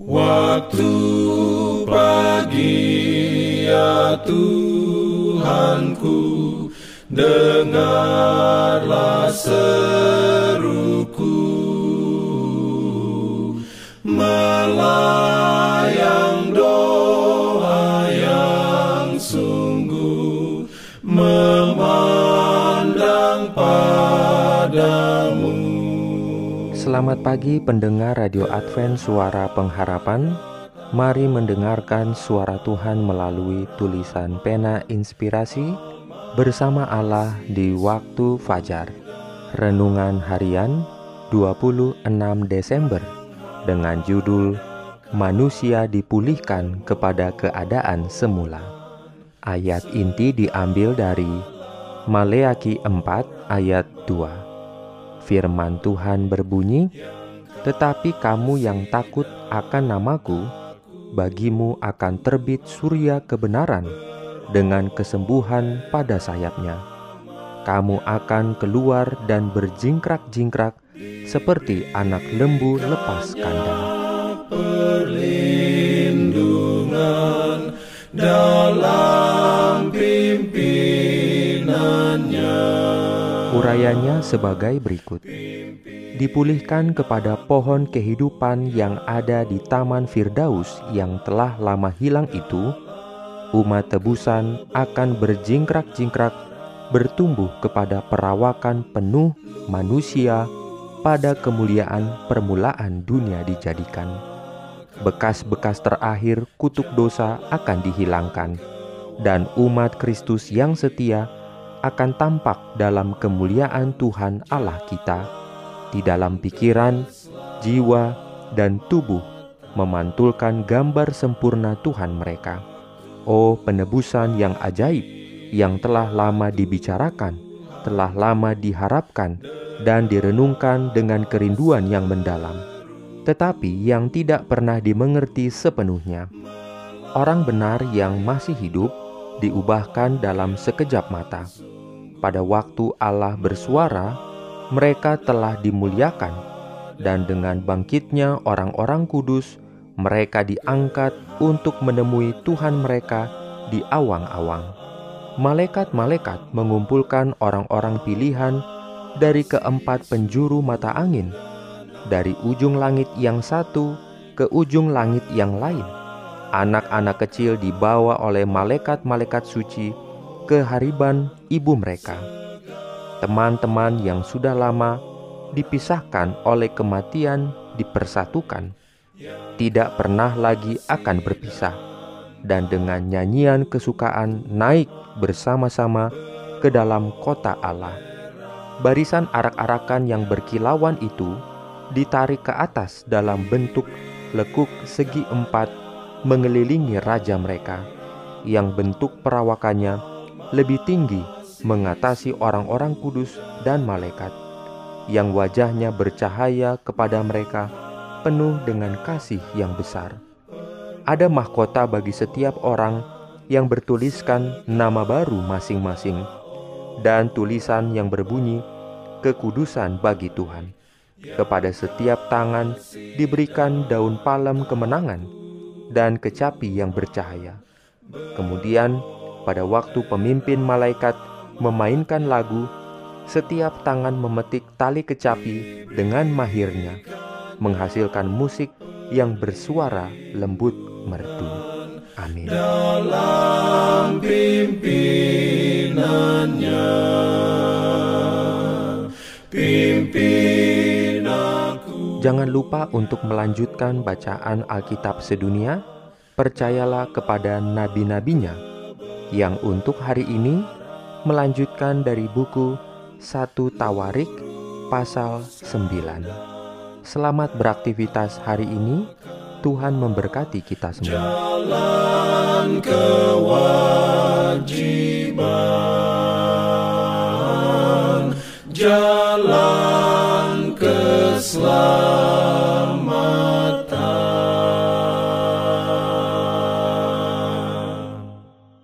Waktu pagi ya Tuhanku Dengarlah seruku. Melayang Selamat pagi pendengar Radio Advent Suara Pengharapan. Mari mendengarkan suara Tuhan melalui tulisan pena inspirasi Bersama Allah di waktu fajar. Renungan harian 26 Desember Dengan judul Manusia dipulihkan kepada keadaan semula. Ayat inti diambil dari Maleaki 4 ayat 2 Firman Tuhan berbunyi, "Tetapi kamu yang takut akan namaku, bagimu akan terbit surya kebenaran dengan kesembuhan pada sayapnya. Kamu akan keluar dan berjingkrak-jingkrak seperti anak lembu lepas kandang." Dalam Urayanya sebagai berikut. Dipulihkan kepada pohon kehidupan yang ada di Taman Firdaus yang telah lama hilang itu, umat tebusan akan berjingkrak-jingkrak bertumbuh kepada perawakan penuh manusia pada kemuliaan permulaan dunia dijadikan. Bekas-bekas terakhir kutuk dosa akan dihilangkan, dan umat Kristus yang setia akan tampak dalam kemuliaan Tuhan Allah kita di dalam pikiran, jiwa, dan tubuh memantulkan gambar sempurna Tuhan mereka. Oh, penebusan yang ajaib yang telah lama dibicarakan, telah lama diharapkan, dan direnungkan dengan kerinduan yang mendalam, tetapi yang tidak pernah dimengerti sepenuhnya. Orang benar yang masih hidup diubahkan dalam sekejap mata. Pada waktu Allah bersuara, mereka telah dimuliakan, dan dengan bangkitnya orang-orang kudus, mereka diangkat untuk menemui Tuhan mereka di awang-awang. Malaikat-malaikat mengumpulkan orang-orang pilihan dari keempat penjuru mata angin, dari ujung langit yang satu ke ujung langit yang lain anak-anak kecil dibawa oleh malaikat-malaikat suci ke hariban ibu mereka. Teman-teman yang sudah lama dipisahkan oleh kematian dipersatukan, tidak pernah lagi akan berpisah, dan dengan nyanyian kesukaan naik bersama-sama ke dalam kota Allah. Barisan arak-arakan yang berkilauan itu ditarik ke atas dalam bentuk lekuk segi empat mengelilingi raja mereka, yang bentuk perawakannya lebih tinggi mengatasi orang-orang kudus dan malaikat, yang wajahnya bercahaya kepada mereka penuh dengan kasih yang besar. Ada mahkota bagi setiap orang yang bertuliskan nama baru masing-masing, dan tulisan yang berbunyi kekudusan bagi Tuhan. Kepada setiap tangan diberikan daun palem kemenangan dan kecapi yang bercahaya. Kemudian, pada waktu pemimpin malaikat memainkan lagu, setiap tangan memetik tali kecapi dengan mahirnya, menghasilkan musik yang bersuara lembut merdu. Amin. Dalam pimpinannya, Jangan lupa untuk melanjutkan bacaan Alkitab sedunia. Percayalah kepada nabi-nabinya yang untuk hari ini melanjutkan dari buku 1 Tawarik pasal 9. Selamat beraktivitas hari ini. Tuhan memberkati kita semua. Jalan kewajiban. Jalan